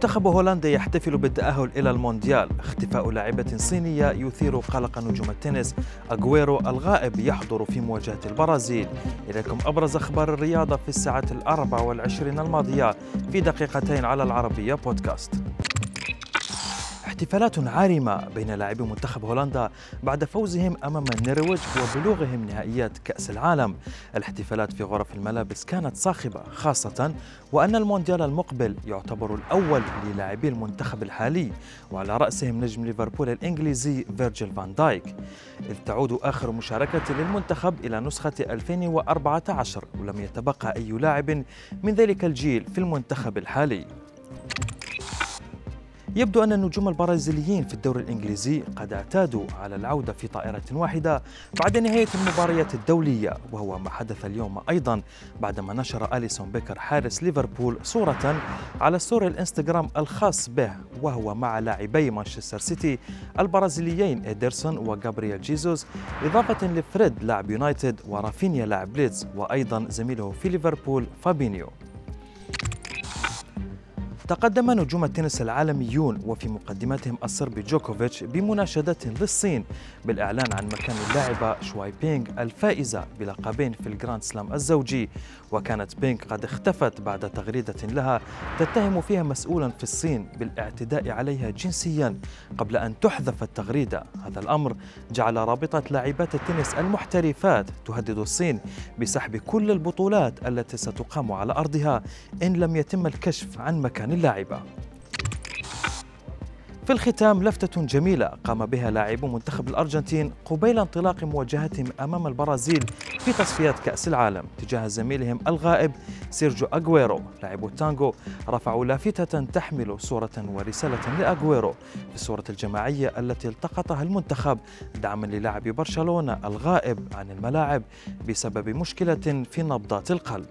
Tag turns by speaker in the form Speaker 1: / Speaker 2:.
Speaker 1: منتخب هولندا يحتفل بالتأهل إلى المونديال. اختفاء لاعبة صينية يثير قلق نجوم التنس. أغويرو الغائب يحضر في مواجهة البرازيل. إليكم أبرز أخبار الرياضة في الساعة الأربع والعشرين الماضية في دقيقتين على العربية بودكاست. احتفالات عارمة بين لاعبي منتخب هولندا بعد فوزهم أمام النرويج وبلوغهم نهائيات كأس العالم. الاحتفالات في غرف الملابس كانت صاخبة خاصة وأن المونديال المقبل يعتبر الأول للاعبي المنتخب الحالي وعلى رأسهم نجم ليفربول الإنجليزي فيرجيل فان دايك. إذ تعود آخر مشاركة للمنتخب إلى نسخة 2014 ولم يتبقى أي لاعب من ذلك الجيل في المنتخب الحالي. يبدو أن النجوم البرازيليين في الدوري الإنجليزي قد اعتادوا على العودة في طائرة واحدة بعد نهاية المباريات الدولية وهو ما حدث اليوم أيضا بعدما نشر أليسون بيكر حارس ليفربول صورة على story الإنستغرام الخاص به وهو مع لاعبي مانشستر سيتي البرازيليين إيدرسون وغابرييل جيزوس إضافة لفريد لاعب يونايتد ورافينيا لاعب ليدز وأيضا زميله في ليفربول فابينيو. تقدم نجوم التنس العالميون وفي مقدمتهم الصربي جوكوفيتش بمناشدة للصين بالإعلان عن مكان اللاعبة شواي بينغ الفائزة بلقبين في الجراند سلام الزوجي. وكانت بينغ قد اختفت بعد تغريدة لها تتهم فيها مسؤولا في الصين بالاعتداء عليها جنسيا. قبل أن تحذف التغريدة هذا الأمر جعل رابطة لاعبات التنس المحترفات تهدد الصين بسحب كل البطولات التي ستقام على أرضها إن لم يتم الكشف عن مكان اللاعبة. في الختام لفتة جميلة قام بها لاعبو منتخب الأرجنتين قبيل انطلاق مواجهتهم أمام البرازيل في تصفيات كأس العالم تجاه زميلهم الغائب سيرجيو أغويرو. لاعب التانغو رفعوا لافتة تحمل صورة ورسالة لأغويرو في الصورة الجماعية التي التقطها المنتخب دعما للاعب برشلونة الغائب عن الملاعب بسبب مشكلة في نبضات القلب.